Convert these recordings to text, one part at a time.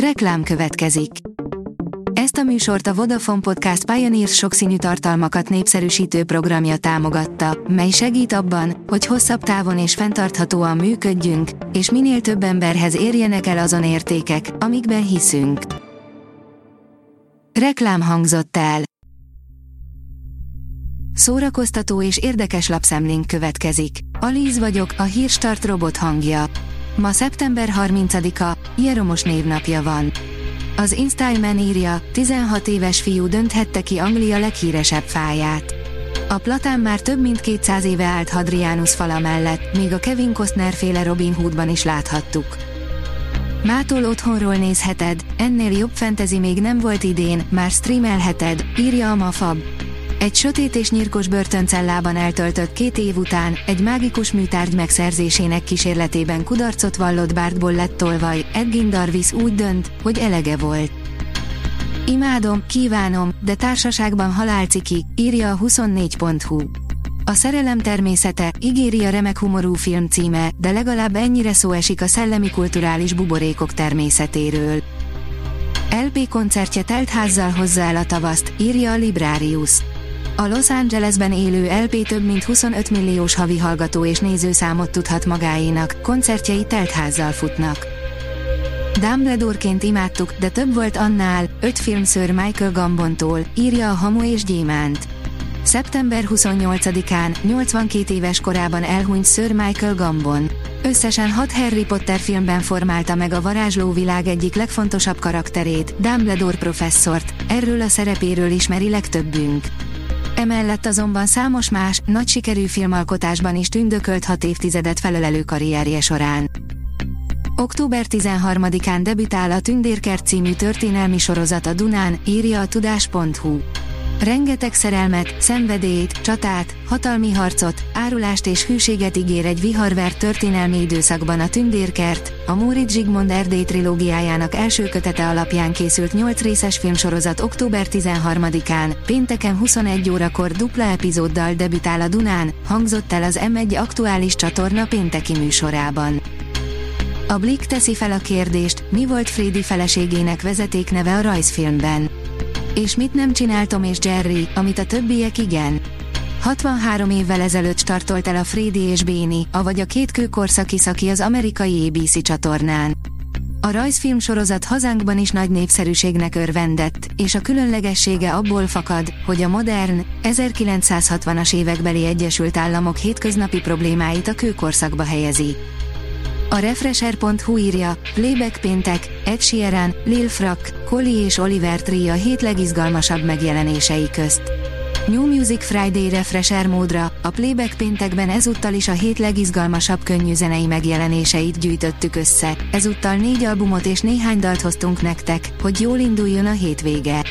Reklám következik. Ezt a műsort a Vodafone Podcast Pioneers sokszínű tartalmakat népszerűsítő programja támogatta, mely segít abban, hogy hosszabb távon és fenntarthatóan működjünk, és minél több emberhez érjenek el azon értékek, amikben hiszünk. Reklám hangzott el. Szórakoztató és érdekes lapszemlénk következik. Alíz vagyok, a hírstart robot hangja. Ma szeptember 30-a, Jeromos névnapja van. Az InStyleman írja, 16 éves fiú dönthette ki Anglia leghíresebb fáját. A platán már több mint 200 éve állt Hadrianus fala mellett, míg a Kevin Costner féle Robin Hoodban is láthattuk. Mától otthonról nézheted, ennél jobb fentezi még nem volt idén, már streamelheted, írja a Mafab. Egy sötét és nyírkos börtöncellában eltöltött két év után, egy mágikus műtárgy megszerzésének kísérletében kudarcot vallott Bártból lett tolvaj, Edgin Darvis úgy dönt, hogy elege volt. Imádom, kívánom, de társaságban halálciki, írja a 24.hu. A szerelem természete, ígéri a remek humorú film címe, de legalább ennyire szó esik a szellemi kulturális buborékok természetéről. LP koncertje telt házzal hozza el a tavaszt, írja a Librarius. A Los Angelesben élő LP több mint 25 milliós havi hallgató és nézőszámot tudhat magáénak, koncertjei teltházzal futnak. Dumbledore-ként imádtuk, de több volt annál, öt filmször Michael Gambontól, írja a Hamu és Gyémánt. Szeptember 28-án, 82 éves korában elhunyt Sir Michael Gambon. Összesen hat Harry Potter filmben formálta meg a varázsló világ egyik legfontosabb karakterét, Dumbledore professzort, erről a szerepéről ismeri legtöbbünk. Emellett azonban számos más, nagy sikerű filmalkotásban is tündökölt hat évtizedet felölelő karrierje során. Október 13-án debütál a Tündérkert című történelmi sorozat a Dunán, írja a tudás.hu. Rengeteg szerelmet, szenvedélyt, csatát, hatalmi harcot, árulást és hűséget ígér egy viharvert történelmi időszakban a Tündérkert, a Móricz Zsigmond Erdély trilógiájának első kötete alapján készült 8 részes filmsorozat október 13-án, pénteken 21 órakor dupla epizóddal debütál a Dunán, hangzott el az M1 aktuális csatorna pénteki műsorában. A Blick teszi fel a kérdést, mi volt Frédi feleségének vezetékneve a rajzfilmben. És mit nem csinál Tom és Jerry, amit a többiek igen? 63 évvel ezelőtt startolt el a Frédi és Béni, avagy a két kőkorszaki szaki az amerikai ABC csatornán. A rajzfilm sorozat hazánkban is nagy népszerűségnek örvendett, és a különlegessége abból fakad, hogy a modern, 1960-as évekbeli Egyesült Államok hétköznapi problémáit a kőkorszakba helyezi. A Refresher.hu írja, Playback péntek, Ed Sheeran, Lil Frak, Colly és Oliver Tree a hét legizgalmasabb megjelenései közt. New Music Friday Refresher módra, a Playback péntekben ezúttal is a hét legizgalmasabb könnyű zenei megjelenéseit gyűjtöttük össze, ezúttal négy albumot és néhány dalt hoztunk nektek, hogy jól induljon a hétvége.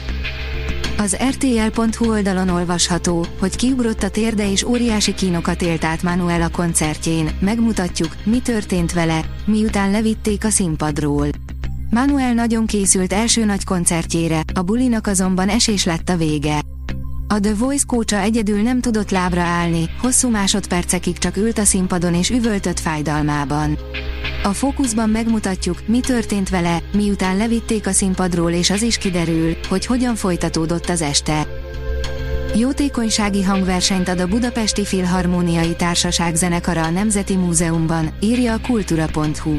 Az RTL.hu oldalon olvasható, hogy kiugrott a térde és óriási kínokat élt át Manuel a koncertjén, megmutatjuk, mi történt vele, miután levitték a színpadról. Manuel nagyon készült első nagy koncertjére, a bulinak azonban esés lett a vége. A The Voice kócsa egyedül nem tudott lábra állni, hosszú másodpercekig csak ült a színpadon és üvöltött fájdalmában. A fókuszban megmutatjuk, mi történt vele, miután levitték a színpadról és az is kiderül, hogy hogyan folytatódott az este. Jótékonysági hangversenyt ad a Budapesti Filharmóniai Társaság zenekara a Nemzeti Múzeumban, írja a kultura.hu.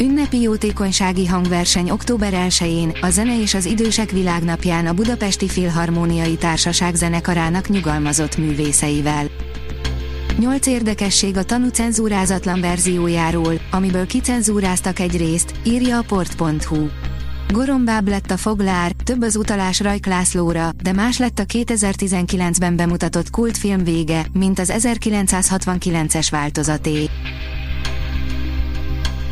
Ünnepi jótékonysági hangverseny október 1-én, a Zene és az Idősek Világnapján a Budapesti Filharmóniai Társaság zenekarának nyugalmazott művészeivel. Nyolc érdekesség a tanú cenzúrázatlan verziójáról, amiből kicenzúráztak egy részt, írja a port.hu. Gorombább lett a foglár, több az utalás Rajk Lászlóra, de más lett a 2019-ben bemutatott kultfilm vége, mint az 1969-es változaté.